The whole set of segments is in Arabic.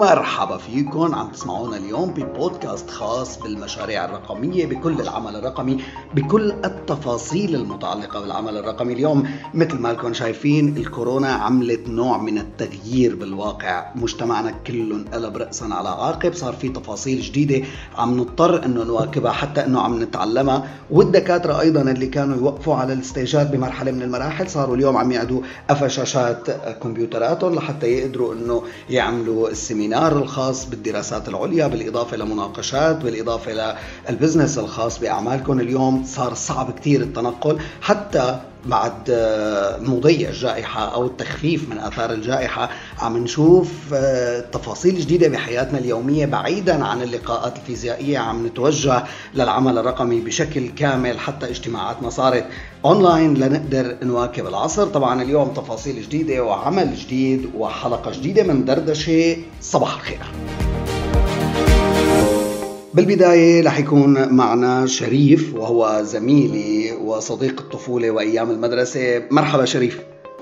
ومرحبا فيكم عم تسمعونا اليوم ببودكاست خاص بالمشاريع الرقمية بكل العمل الرقمي بكل التفاصيل المتعلقة بالعمل الرقمي. اليوم مثل ما لكم شايفين الكورونا عملت نوع من التغيير بالواقع. مجتمعنا كله انقلب رأسا على عاقب. صار في تفاصيل جديدة عم نضطر إنه نواكبها حتى إنه عم نتعلمها. والدكاترة أيضا اللي كانوا يوقفوا على الستيجات بمرحلة من المراحل صاروا اليوم عم يعدوا شاشات كمبيوتراتهم لحتى يقدروا إنه يعملوا ال seminar الخاص بالدراسات العليا بالإضافة لمناقشات بالإضافة لل business الخاص بأعمالكم اليوم صار صعب كتير التنقل حتى بعد آه، مضي الجائحة أو التخفيف من آثار الجائحة عم نشوف آه، تفاصيل جديدة بحياتنا اليومية بعيدا عن اللقاءات الفيزيائية عم نتوجه للعمل الرقمي بشكل كامل حتى اجتماعاتنا صارت أونلاين لنقدر نواكب العصر. طبعا اليوم تفاصيل جديدة وعمل جديد وحلقة جديدة من دردشة. صباح الخير. بالبداية رح يكون معنا شريف وهو زميلي وصديق الطفولة وأيام المدرسة. مرحبا شريف.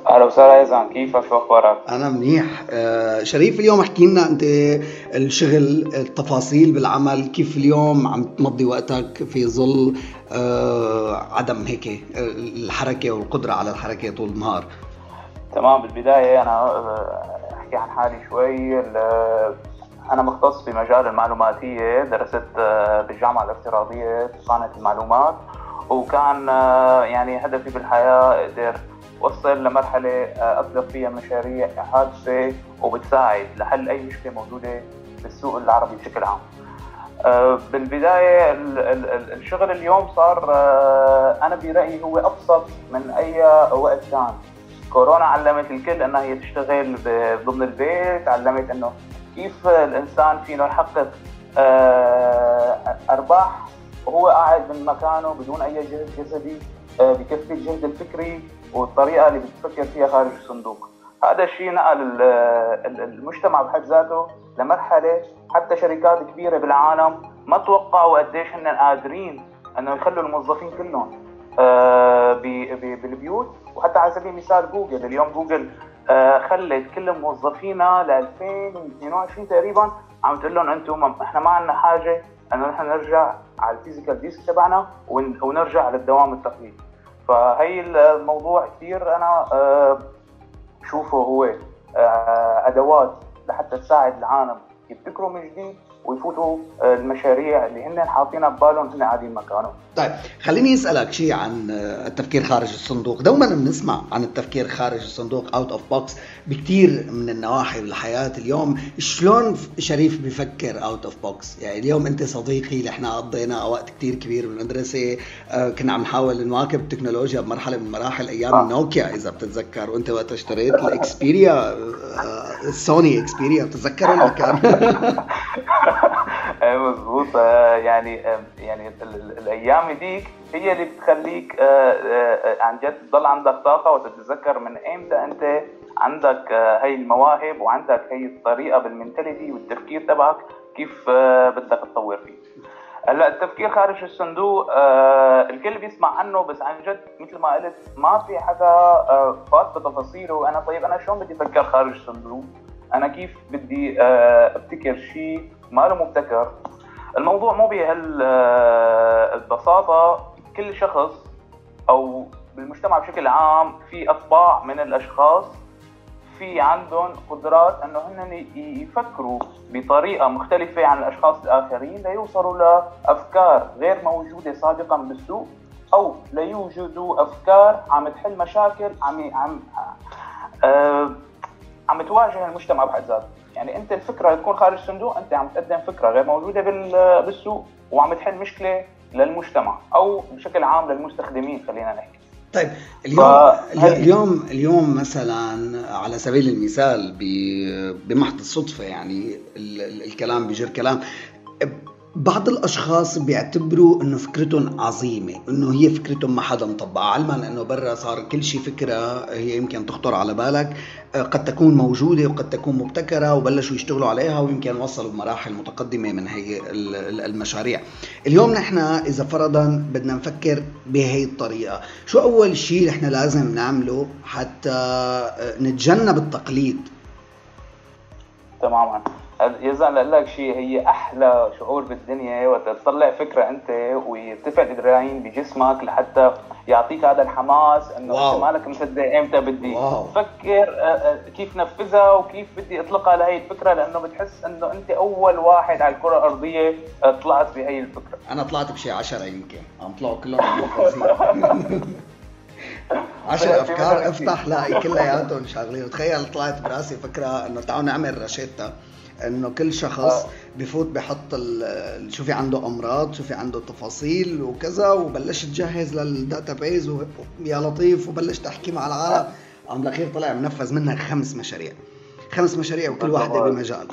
أهلا وسهلا أيضا كيفك شو أخبارك؟ أنا منيح. آه شريف اليوم احكي لنا أنت الشغل التفاصيل بالعمل كيف اليوم عم تمضي وقتك في ظل آه عدم هيك الحركة والقدرة على الحركة طول النهار؟ تمام بالبداية أنا أحكي عن حالي شوي. أنا مختص في مجال المعلوماتية درست آه، بالجامعة الافتراضية تقنيه المعلومات وكان آه، يعني هدفي بالحياة أقدر وصل لمرحلة آه، اطلق فيها مشاريع هادفه وبتساعد لحل أي مشكلة موجودة بالسوق العربي بشكل عام. بالبداية الشغل اليوم صار أنا برأيي هو أبسط من أي وقت كان. كورونا علمت الكل إنها هي تشتغل ضمن البيت، علمت إنه كيف الإنسان فينه يحقق آه، أرباح وهو قاعد من مكانه بدون أي جهد جسدي آه، بكفي الجهد الفكري والطريقة اللي بتفكر فيها خارج الصندوق. هذا الشيء نقل المجتمع بحد ذاته لمرحلة حتى شركات كبيرة بالعالم ما توقعوا قديش هن قادرين انه يخلوا الموظفين كلهم آه، بالبيوت. وحتى على سبيل المثال جوجل اليوم جوجل آه، خلت كل موظفينا ل 2022 تقريبا عم تقول لهم أنتم إحنا ما عندنا حاجة إنه نحن نرجع على ال physical desk تبعنا ونرجع للدوام التقليدي. فهي الموضوع كثير أنا آه، بشوفه هو آه، أدوات لحتى تساعد العالم يبتكروا من جديد. ويفوتوا المشاريع اللي هن حاطينها ببالهم هن قاعدين مكانهم. طيب خليني أسألك شيء عن التفكير خارج الصندوق. دوما بنسمع عن التفكير خارج الصندوق out of box بكثير من النواحي بالحياة اليوم شلون شريف بفكر out of box يعني اليوم أنت صديقي اللي إحنا قضينا وقت كثير كبير بالمدرسة آه، كنا عم نحاول نواكب التكنولوجيا بمرحلة من مراحل أيام آه. نوكيا إذا بتتذكر. وأنت وقت اشتريت الاكسبيريا السوني اكسبيريا بتتذكر ولا كان آه، يعني يعني الأيام ديك هي اللي بتخليك آه، آه، عن جد تضل عندك طاقة وتتذكر من ايمتى أنت عندك هي المواهب وعندك هي الطريقة بال mentality والتفكير تبعك كيف بدك تطور فيه. هلأ التفكير خارج الصندوق آه الكل بيسمع عنه بس عن جد مثل ما قلت ما في حدا آه فات بتفاصيله. أنا طيب أنا شلون بدي أفكر خارج الصندوق؟ أنا كيف بدي آه أبتكر شيء ما له مبتكر؟ الموضوع مو بهالبساطه كل شخص أو بالمجتمع بشكل عام في اطباع من الأشخاص في عندهم قدرات إنه هن يفكروا بطريقة مختلفة عن الأشخاص الآخرين ليوصلوا لأفكار غير موجودة سابقا بالسوق أو ليوجدوا أفكار عم تحل مشاكل عم عم آه عم تواجه المجتمع بحد ذاته. يعني انت الفكرة تكون خارج الصندوق انت عم تقدم فكرة غير موجودة بالسوق وعم تحل مشكلة للمجتمع أو بشكل عام للمستخدمين خلينا نحكي. طيب اليوم ف... اليوم اليوم مثلا على سبيل المثال بمحض الصدفة يعني الكلام بجر كلام. بعض الأشخاص بيعتبروا إنه فكرتهم عظيمة إنه هي فكرتهم ما حدا مطبقها علما إنه برا صار كل شيء فكرة هي يمكن تخطر على بالك آه، قد تكون موجودة وقد تكون مبتكرة وبلشوا يشتغلوا عليها ويمكن وصلوا بمراحل متقدمة من هي المشاريع. اليوم نحن إذا فرضا بدنا نفكر بهي الطريقة شو أول شيء نحن لازم نعمله حتى آه، نتجنب التقليد؟ تماما. يزن أقول لك شيء هي أحلى شعور بالدنيا وقت تطلع فكرة أنت ويرتفع الادرينالين بجسمك لحتى يعطيك هذا الحماس إنه أنت مالك مصدق إمتى بدي واو. فكر كيف نفذها وكيف بدي اطلقها لهي الفكرة لأنه بتحس إنه أنت أول واحد على الكرة الأرضية طلعت بهي الفكرة. أنا طلعت بشي 10 يمكن. عم طلعوا كلهم عشر أفكار. افتح لاقي كلياتهم شغالين تخيل طلعت براسي فكرة إنه تعالوا نعمل رشيتا إنه كل شخص آه. بفوت بحط شو في عنده أمراض شو في عنده تفاصيل وكذا وبلشت تجهز لل database ويا لطيف وبلشت أحكي مع العالم. قام بالاخير طلع منفذ منها خمس مشاريع. خمس مشاريع وكل واحدة بمجال.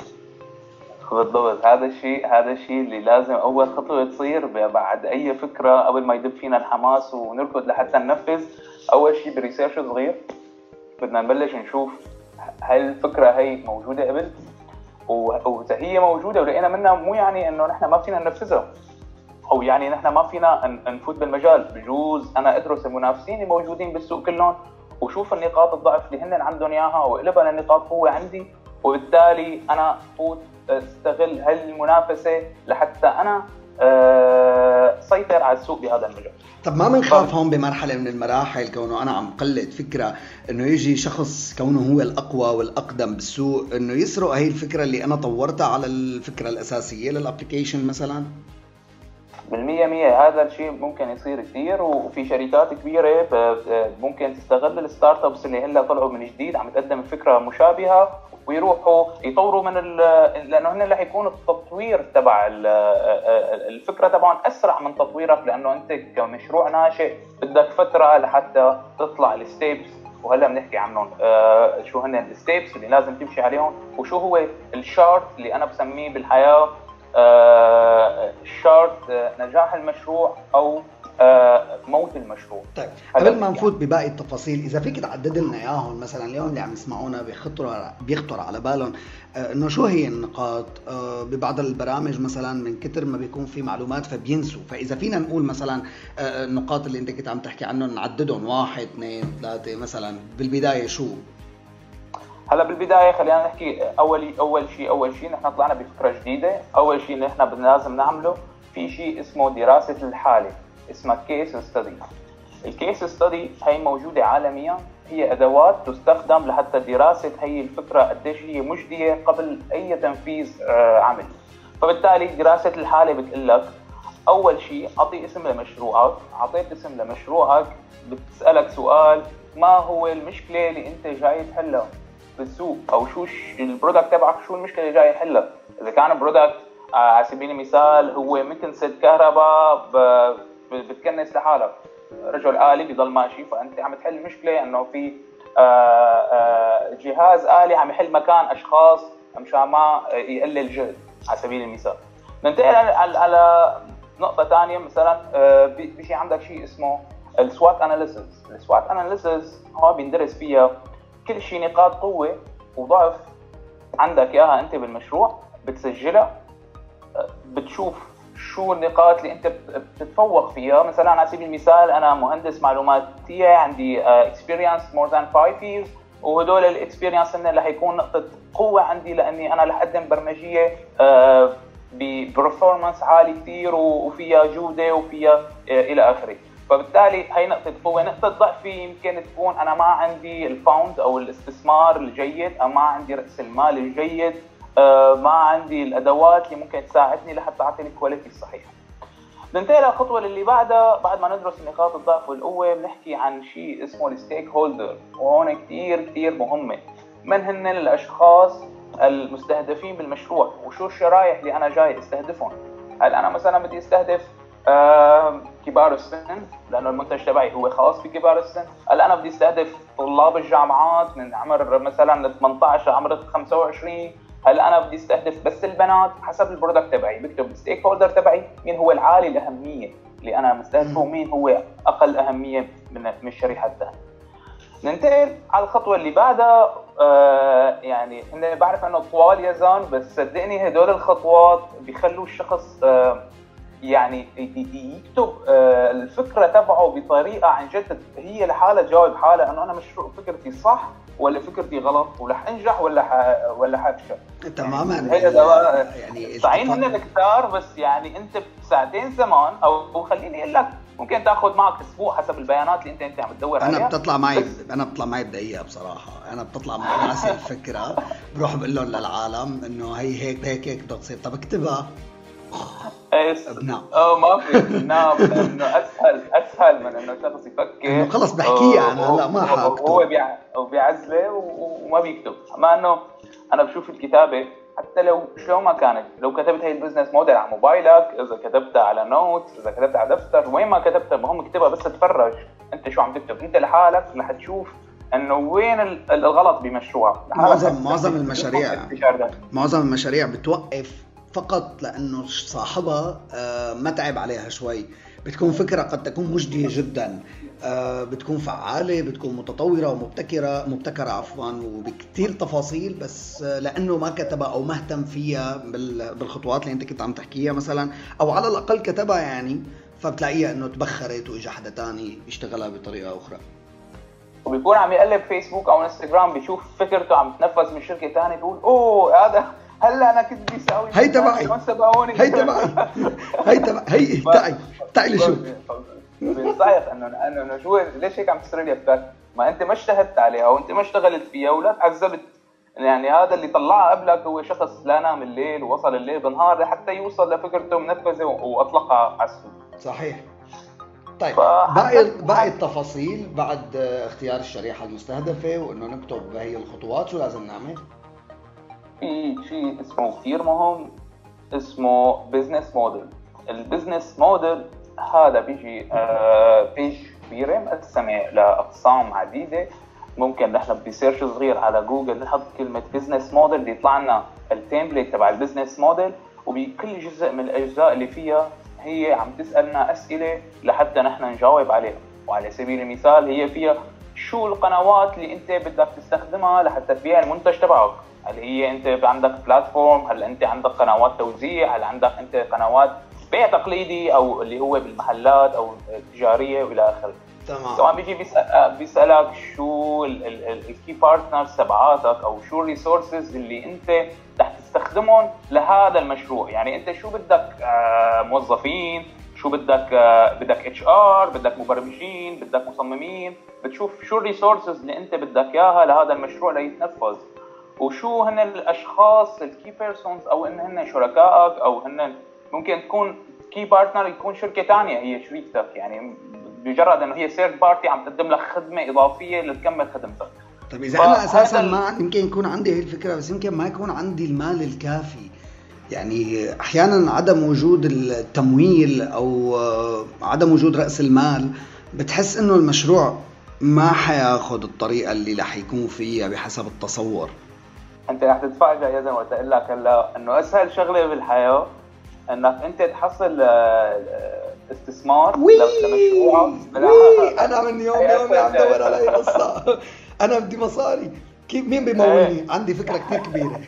بالضبط. هذا الشيء هذا الشيء اللي لازم أول خطوة تصير بعد أي فكرة قبل ما يدب فينا الحماس ونركض لحتى ننفذ. أول شيء ب research صغير. بدنا نبلش نشوف هل الفكرة هي موجودة قبل؟ واذا هي موجودة ولقينا منها مو يعني إنه نحن ما فينا ننفذها. أو يعني نحن ما فينا نفوت بالمجال. بجوز أنا أدرس المنافسين اللي موجودين بالسوق كلهم وشوف النقاط الضعف اللي هن عندهم إياها واقلبها لنقاط قوه عندي وبالتالي أنا فوت أستغل هالمنافسة لحتى أنا سيطر على السوق بهذا المجال طب ما بنخاف هون بمرحلة من المراحل كونه أنا عم قلد فكرة إنه يجي شخص كونه هو الأقوى والأقدم بالسوق إنه يسرق هي الفكرة اللي أنا طورتها على الفكرة الأساسية لل application مثلا؟ بالمية مية. هذا الشيء ممكن يصير كثير وفي شركات كبيرة ممكن تستغل ال startups اللي هلأ طلعوا من جديد عم تقدم فكرة مشابهة ويروحوا يطوروا من لأنه هن رح يكون التطوير تبع الفكرة تبعهم أسرع من تطويرك لأنه أنت كمشروع ناشئ بدك فترة لحتى تطلع ال steps. وهلأ بنحكي عنهم آه شو هن ال steps اللي لازم تمشي عليهم وشو هو ال chart اللي أنا بسميه بالحياة آه chart آه نجاح المشروع أو آه، موت المشروع. طيب قبل ما نفوت يعني. بباقي التفاصيل. إذا فيك تعدد لنا إياهم مثلا اليوم اللي عم يسمعونا بيخطر بيخطر على بالهم إنه شو هي النقاط؟ ببعض البرامج مثلا من كتر ما بيكون في معلومات فبينسوا. فإذا فينا نقول مثلا النقاط اللي أنت كنت عم تحكي عنهم نعددهم واحد اثنين ثلاثة مثلا بالبداية شو؟ هلا بالبداية خلينا نحكي أول أول شيء أول شيء نحن طلعنا بفكرة جديدة. أول شيء نحن لازم نعمله في شيء اسمه دراسة الحالة اسمها كيس ستدي الكيس ستدي هي موجودة عالميا. هي أدوات تستخدم لحتى دراسة هي الفكرة قديش هي مجدية قبل أي تنفيذ آه، عمل. فبالتالي دراسة الحالة بتقول لك أول شيء أعطي اسم لمشروعك. أعطيت اسم لمشروعك بتسألك سؤال ما هو المشكلة اللي أنت جاي تحلها؟ بالسوق أو شو ال product تبعك شو المشكلة اللي جاي يحلها. إذا كان product آه، على سبيل المثال هو مثل ست كهرباء بتكنس لحالها. رجل آلي بيضل ماشي فأنت عم تحل مشكلة إنه في آه، آه، جهاز آلي عم يحل مكان أشخاص مشان ما يقلل الجهد على سبيل المثال. ننتقل على نقطة ثانية مثلا بيجي عندك شيء اسمه ال SWOT analysis. ال SWOT analysis هو بيندرس فيها كل شيء نقاط قوة وضعف. عندك إياها أنت بالمشروع بتسجلها بتشوف شو النقاط اللي أنت بتتفوق فيها. مثلا على سبيل المثال أنا مهندس معلوماتية عندي experience more than 5 years وهدول ال experience هن رح يكون نقطة قوة عندي لأني أنا رح أقدم برمجية آه، ب performance عالي كثير وفيها جودة وفيها آه، إلى آخره. فبالتالي هي نقطة قوة، نقطة ضعفي يمكن تكون أنا ما عندي ال fund أو الاستثمار الجيد أو ما عندي رأس المال الجيد آه، ما عندي الأدوات اللي ممكن تساعدني لحتى أعطي ال quality الصحيحه ننتقل للخطوه اللي بعدها. بعد ما ندرس نقاط الضعف والقوة بنحكي عن شيء اسمه ال stakeholder وهون كثير كثير مهمة. من هن الأشخاص المستهدفين بالمشروع؟ وشو الشرايح اللي أنا جاي أستهدفهم؟ هل أنا مثلا بدي أستهدف كبار السن لأنه المنتج تبعي هو خاص بكبار السن. هل أنا بدي استهدف طلاب الجامعات من عمر مثلا 18 لعمر 25 هل أنا بدي استهدف بس البنات حسب ال product تبعي. بكتب ال stakeholder تبعي مين هو العالي الأهمية اللي أنا مستهدفه ومين هو أقل أهمية من من الشريحة الثانية. ننتقل على الخطوة اللي بعدها. آه يعني هن بعرف إنه طوال يزان بس صدقني هدول الخطوات بيخلوا الشخص آه يعني يكتب آه، الفكرة تبعه بطريقة عن جد هي لحالها تجاوب حالها إنه أنا مشروع فكرتي صح ولا فكرتي غلط ورح أنجح ولا ح... ولا حفشل تماما. هي دواء يعني صحيح هن كثار بس يعني أنت بساعتين زمان أو خليني أقول لك ممكن تأخذ معك أسبوع حسب البيانات اللي انت أنت عم تدور عليها. أنا بتطلع معي أنا بتطلع معي بدقيقة بصراحة. أنا بتطلع مع راسي الفكرة. بروح بقول لهم للعالم إنه هي هيك هيك هيك بدها تصير طب اكتبها. ابناء آه ما في. ابناء لأنه أسهل أسهل من إنه شخص يفكر. إنه خلص بحكيها أنا لا ما حاكتب هو بيعزله وما بيكتب. مع إنه أنا بشوف الكتابة حتى لو شلون ما كانت لو كتبت هي ال business model على موبايلك إذا كتبتها على note إذا كتبتها على دفتر وين ما كتبتها المهم اكتبها بس تفرج. أنت شو عم تكتب؟ أنت لحالك رح تشوف إنه وين الغلط بمشروعك. معظم معظم المشاريع. معظم المشاريع بتوقف فقط لأنه صاحبها آه، ما تعب عليها شوي. بتكون فكرة قد تكون مجدية جدا. آه، بتكون فعالة بتكون متطورة ومبتكرة مبتكرة عفوا وبكثير تفاصيل بس آه، لأنه ما كتبها أو ما اهتم فيها بالخطوات اللي أنت كنت عم تحكيها مثلا أو على الأقل كتبها يعني فبتلاقيها إنه تبخرت واجى حدا ثاني يشتغلها بطريقة أخرى. وبيكون عم يقلب فيسبوك أو انستغرام بيشوف فكرته عم تنفذ من شركة ثانية بيقول أوه هذا هلا أنا كنت بدي أسوي هي تبعي هي تبعي هي تبعي هي تعي. تعي لشو. بنصيح انه انه شو ليش هيك عم تسرق لي أفكار؟ ما أنت ما اجتهدت عليها وأنت ما اشتغلت فيها ولا تعذبت يعني هذا اللي طلعها قبلك هو شخص لا نام الليل ووصل الليل بالنهار لحتى يوصل لفكرته منفذة وأطلقها على السوق. صحيح. طيب باقي باقي التفاصيل بعد اختيار الشريحة المستهدفة وإنه نكتب هي الخطوات شو لازم نعمل؟ في شيء اسمه كثير مهم اسمه business model ال business model هذا بيجي page آه، كبيرة مقسمة لأقسام عديدة. ممكن نحن ب search صغير على جوجل نحط كلمة business model بيطلع لنا ال template تبع ال business model وبكل جزء من الأجزاء اللي فيها هي عم تسألنا أسئلة لحتى نحن نجاوب عليها. وعلى سبيل المثال هي فيها شو القنوات اللي أنت بدك تستخدمها لحتى تبيع المنتج تبعك. هل هي أنت عندك platform هل أنت عندك قنوات توزيع؟ هل عندك أنت قنوات بيع تقليدي أو اللي هو بالمحلات أو التجارية وإلى آخره؟ تمام. كمان بيجي بيسأل بيسألك شو ال key partners تبعاتك أو شو ال resources اللي أنت رح تستخدمهم لهذا المشروع. يعني أنت شو بدك آه، موظفين؟ شو بدك آه، بدك HR بدك مبرمجين؟ بدك مصممين؟ بتشوف شو ال resources اللي أنت بدك إياها لهذا المشروع ليتنفذ. وشو هن الأشخاص ال key persons أو إن هن شركائك أو هن ممكن تكون key partner يكون شركة ثانية هي شريكتك يعني بمجرد إنه هي third party عم تقدم لك خدمة إضافية لتكمل خدمتك. طيب إذا أنا أساسا ما يمكن يكون عندي هي الفكرة بس يمكن ما يكون عندي المال الكافي. يعني أحيانا عدم وجود التمويل أو عدم وجود رأس المال بتحس إنه المشروع ما حياخذ الطريقة اللي رح يكون فيها بحسب التصور. أنت رح تتفاجئ يا زلمه وقت أقول لك هلا إنه أسهل شغلة بالحياة إنك أنت تحصل آه، آه، استثمار لمشروعك أنا من يوم يومي عم دور على قصه أنا بدي مصاري. كيف مين بيمولني؟ إيه. عندي فكرة كثير كبيرة.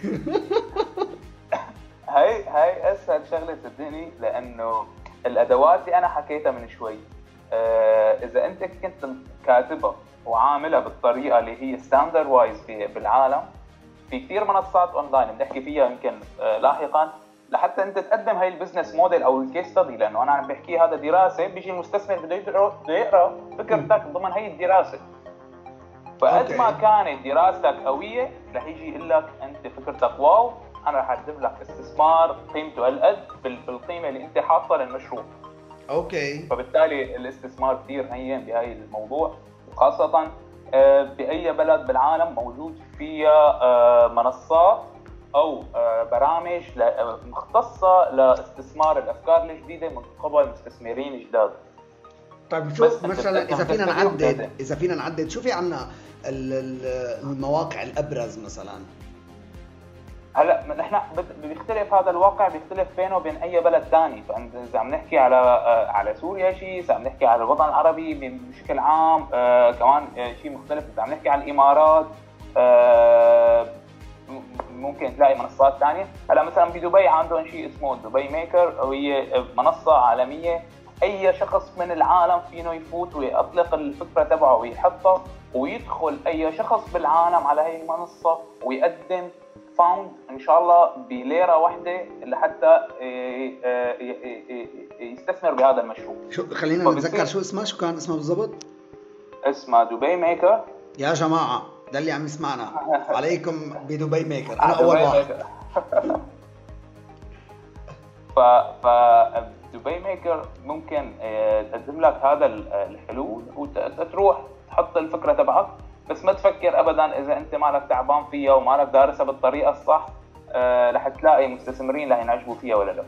هاي هاي أسهل شغلة صدقني لأنه الأدوات اللي أنا حكيتها من شوي آه إذا أنت كنت كاتبها وعاملها بالطريقة اللي هي standard wise بالعالم في كثير منصات اونلاين بنحكي فيها يمكن آه لاحقا. لحتى أنت تقدم هاي ال business model أو ال case study لأنه أنا عم بحكي هذا دراسة بيجي المستثمر بده يقرأ فكرتك ضمن هي الدراسة. فقد ما كانت دراستك قوية رح يجي يقول لك أنت فكرتك wow أنا رح أقدم لك استثمار قيمته هالقد بالقيمة اللي أنت حاطها للمشروع. أوكي. فبالتالي الاستثمار كثير هين بهاي الموضوع وخاصة باي بلد بالعالم موجود فيها آه، منصات أو آه، برامج مختصة لاستثمار الأفكار الجديدة من قبل مستثمرين جداد. طيب شو مثلا إذا فينا نعدد إذا فينا نعدد شو في عنا المواقع الأبرز مثلا. هلا نحن بيختلف هذا الواقع بيختلف بينه وبين أي بلد ثاني. فاذا عم نحكي على آه، على سوريا شيء إذا عم نحكي على الوطن العربي بشكل عام آه كمان آه، شيء مختلف. إذا عم نحكي على الإمارات ممكن تلاقي منصات ثانية. هلا مثلا بدبي عندهم شيء اسمه Dubai Maker وهي منصة عالمية. أي شخص من العالم فينه يفوت ويطلق الفكرة تبعه ويحطها ويدخل أي شخص بالعالم على هي المنصة ويقدم fund إن شاء الله بليرة واحدة لحتى يستثمر بهذا المشروع. شو خلينا نتذكر شو اسمها شو كان اسمها بالضبط؟ اسمها Dubai Maker. يا جماعة ده اللي عم يسمعنا. عليكم ب Dubai Maker. أنا أول واحد. ف ف Dubai Maker ممكن آه، تقدم لك هذا الحلول وتروح تحط الفكرة تبعك. بس ما تفكر ابدا إذا أنت مالك تعبان فيها ومالك دارسها بالطريقة الصح آه، رح تلاقي مستثمرين رح ينعجبوا فيها ولا لا.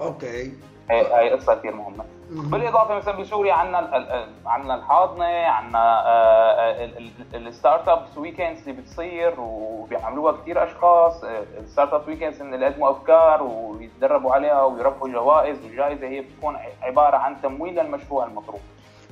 أوكي. هاي قصة كثير مهمة. بالإضافة مثلا بسوريا عندنا عندنا الحاضنة عندنا ال startups weekends اللي بتصير وبيعملوها كثير أشخاص ال startup weekends إن يقدموا أفكار ويتدربوا عليها ويربحوا جوائز والجائزه هي بتكون عبارة عن تمويل للمشروع المطروح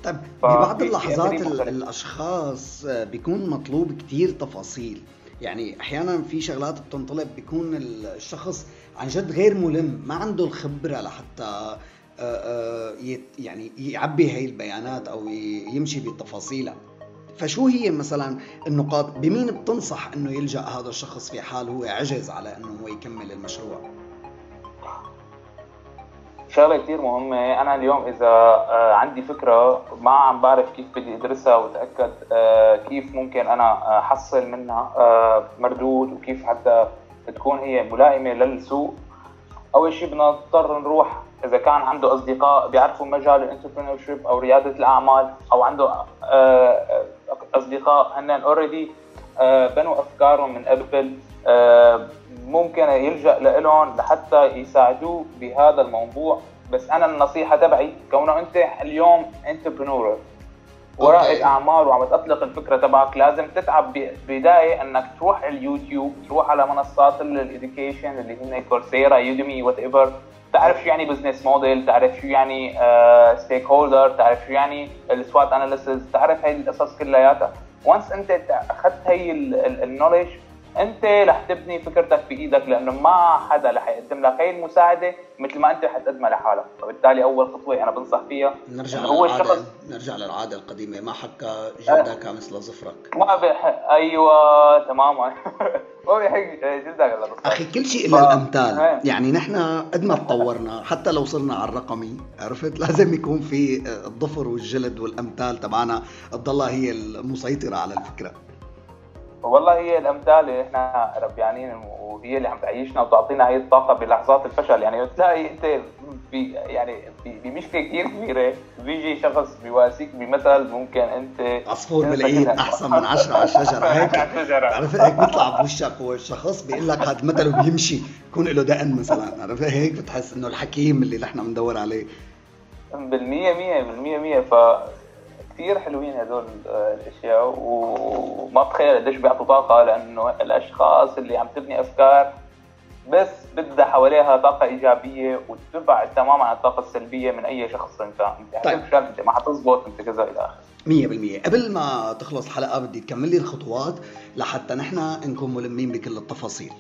طيب ببعض اللحظات الأشخاص بيكون مطلوب كثير تفاصيل. يعني أحيانا في شغلات بتنطلب بيكون الشخص عن جد غير ملم ما عنده الخبرة لحتى آه، آه، يعني يعبي هاي البيانات أو يمشي بتفاصيلها. فشو هي مثلا النقاط؟ بمين بتنصح إنه يلجأ هذا الشخص في حال هو عجز على إنه هو يكمل المشروع؟ شغلة كثير مهمة. أنا اليوم إذا آه، عندي فكرة ما عم بعرف كيف بدي أدرسها وأتأكد كيف ممكن أنا أحصل منها مردود وكيف حتى تكون هي ملائمة للسوق. أول شيء بدنا نضطر نروح إذا كان عنده أصدقاء بيعرفوا مجال ال entrepreneur أو ريادة الأعمال أو عنده آه، آه، أصدقاء هن already آه، بنوا أفكارهم من قبل ممكن يلجأ لهم لحتى يساعدوه بهذا الموضوع. بس أنا النصيحة تبعي كونه أنت اليوم entrepreneur ورائد اعمال وعم تطلق الفكرة تبعك لازم تتعب بداية إنك تروح على اليوتيوب تروح على منصات ال education اللي هن Coursera Udemy whatever تعرف شو يعني business model تعرف شو يعني stake uh, holder تعرف شو يعني ال SWOT analysis تعرف هاي القصص كلياتها. once أنت أخذت هي ال knowledge أنت رح تبني فكرتك بايدك لأنه ما حدا رح يقدم لك هي المساعدة مثل ما أنت حتقدمها لحالك. فبالتالي أول خطوة أنا بنصح فيها نرجع هو الشخص نرجع للعادة القديمة. ما حكى جدك مثل ظفرك. ما بحق أيوه تماما. ما بيحق جدك أخي كل شيء الا الأمثال. يعني نحن قد ما تطورنا حتى لو صرنا على الرقمي عرفت؟ لازم يكون في الظفر والجلد والأمثال تبعنا. تضلها هي المسيطرة على الفكرة. والله هي الأمثال اللي إحنا ربيانين وهي اللي عم تعيشنا وتعطينا هي الطاقة بلحظات الفشل. يعني بتلاقي أنت في يعني بمشكلة كثير كبيرة بيجي شخص بيواسيك بمثل ممكن أنت عصفور بالعيد أحسن من عشرة على الشجره هيك. عرفت؟ هيك بيطلع بوشك هو الشخص بيقول لك هذا مثله بيمشي يكون له دقن مثلا. عرفت؟ هيك بتحس إنه الحكيم اللي نحن بندور عليه. بالمية مية بالمية مية. ف كثير حلوين هدول الأشياء وما بتخيل قديش بيعطوا طاقة لأنه الأشخاص اللي عم تبني أفكار بس بدها حواليها طاقة إيجابية وتبعد تماما عن الطاقة السلبية من أي شخص أنت. أنت طيب. انت ما حتزبط أنت كذا إلى آخره. 100% قبل ما نخلص الحلقة بدي تكمل لي الخطوات لحتى نحن نكون ملمين بكل التفاصيل.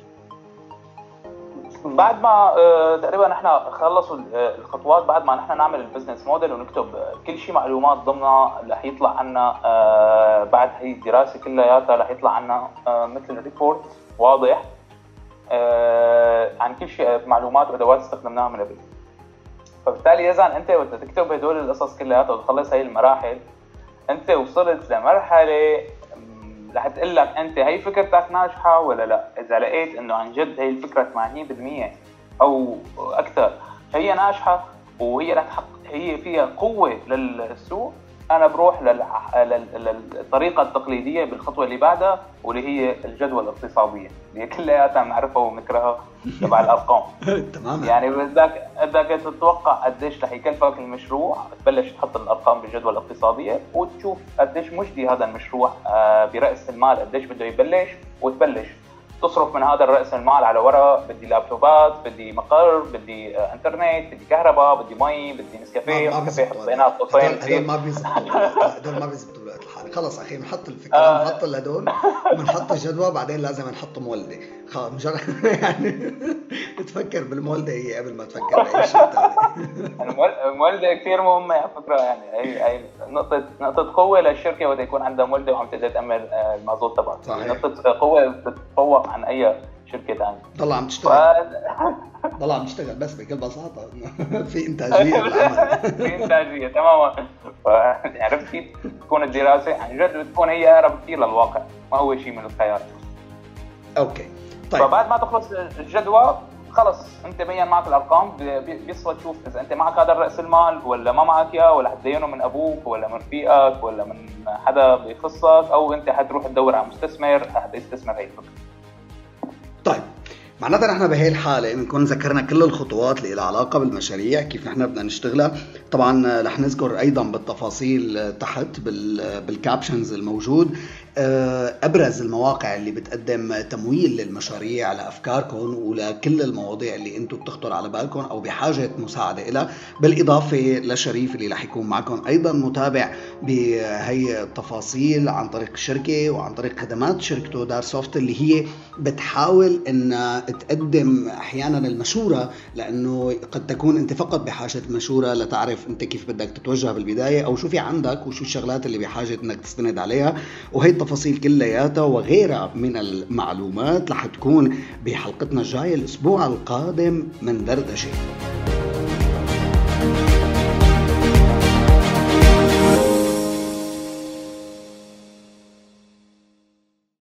بعد ما آه، تقريبا نحن خلصوا آه، الخطوات بعد ما نحن نعمل ال business model ونكتب كل شيء معلومات ضمنها رح يطلع عنا آه، بعد هي الدراسة كلياتها رح يطلع عنا مثل report واضح عن كل شيء معلومات وأدوات استخدمناها من قبل. فبالتالي اذا أنت بدك تكتب هدول القصص كلياتها وتخلص هي المراحل أنت وصلت لمرحلة رح تقول لك أنت هي فكرتك ناجحة ولا لا؟ إذا لقيت إنه عن جد هي الفكرة 80% أو أكثر هي ناجحة وهي رح تحقق هي فيها قوة للسوق أنا بروح للطريقة التقليدية بالخطوة اللي بعدها واللي هي الجدوى الاقتصادية اللي هي كلياتها بنعرفها وبنكرهها تبع الأرقام. تماما. يعني بدك بدك تتوقع قديش رح يكلفك المشروع تبلش تحط الأرقام بالجدوى الاقتصادية وتشوف قديش مجدي هذا المشروع آه، برأس المال قديش بده يبلش وتبلش تصرف من هذا الرأس المال على ورق بدي لابتوبات بدي مقر بدي آه، انترنت بدي كهرباء بدي مي بدي نسكافيه نسكافيه حطينا قوسين هدول ما بيزبطوا هدول ما بيزبطوا بالوقت الحالي خلص أخي بنحط الفكرة آه. بنحط هدول وبنحط الجدوى بعدين لازم نحط مولدة. خلص مجرد يعني تفكر بالمولدة هي قبل ما تفكر بأي شيء ثاني المولدة كثير مهمة على فكرة يعني هي هي نقطه نقطة قوة للشركة وقت يكون عندها مولدة وعم تقدر تامن آه، المازوت تبعها. نقطة قوة بتتفوق. عن أي شركة ثانية ضل عم تشتغل. ضل عم تشتغل بس بكل بساطة. في إنتاجية في إنتاجية تماما. عرفت كيف تكون الدراسة؟ عن جد بتكون هي أقرب كثير للواقع. ما هو شيء من الخيال أوكي. طيب. فبعد ما تخلص الجدوى خلص. أنت بين معك الأرقام؟ بيصفى تشوف إذا أنت معك هذا الرأس المال ولا ما معك إياه ولا حتدينه من أبوك ولا من رفيقك ولا من حدا بيخصك أو أنت حتروح تدور على مستثمر حتى يستثمر هي الفكرة. معناتها نحن بهي الحالة بنكون ذكرنا كل الخطوات اللي لها علاقة بالمشاريع كيف نحن بدنا نشتغلها. طبعا رح نذكر أيضا بالتفاصيل تحت بال captions الموجود. أبرز المواقع اللي بتقدم تمويل للمشاريع لافكاركم ولكل المواضيع اللي أنتم بتخطر على بالكم أو بحاجة مساعدة لها بالإضافة لشريف اللي رح يكون معكم أيضا متابع بهي التفاصيل عن طريق الشركة وعن طريق خدمات شركته دار سوفت اللي هي بتحاول إن تقدم أحيانا المشورة لأنه قد تكون أنت فقط بحاجة مشورة لتعرف أنت كيف بدك تتوجه بالبداية أو شو في عندك وشو الشغلات اللي بحاجة إنك تستند عليها وهي التفاصيل كلياتها وغيرها من المعلومات رح تكون بحلقتنا الجاية الأسبوع القادم من دردشة.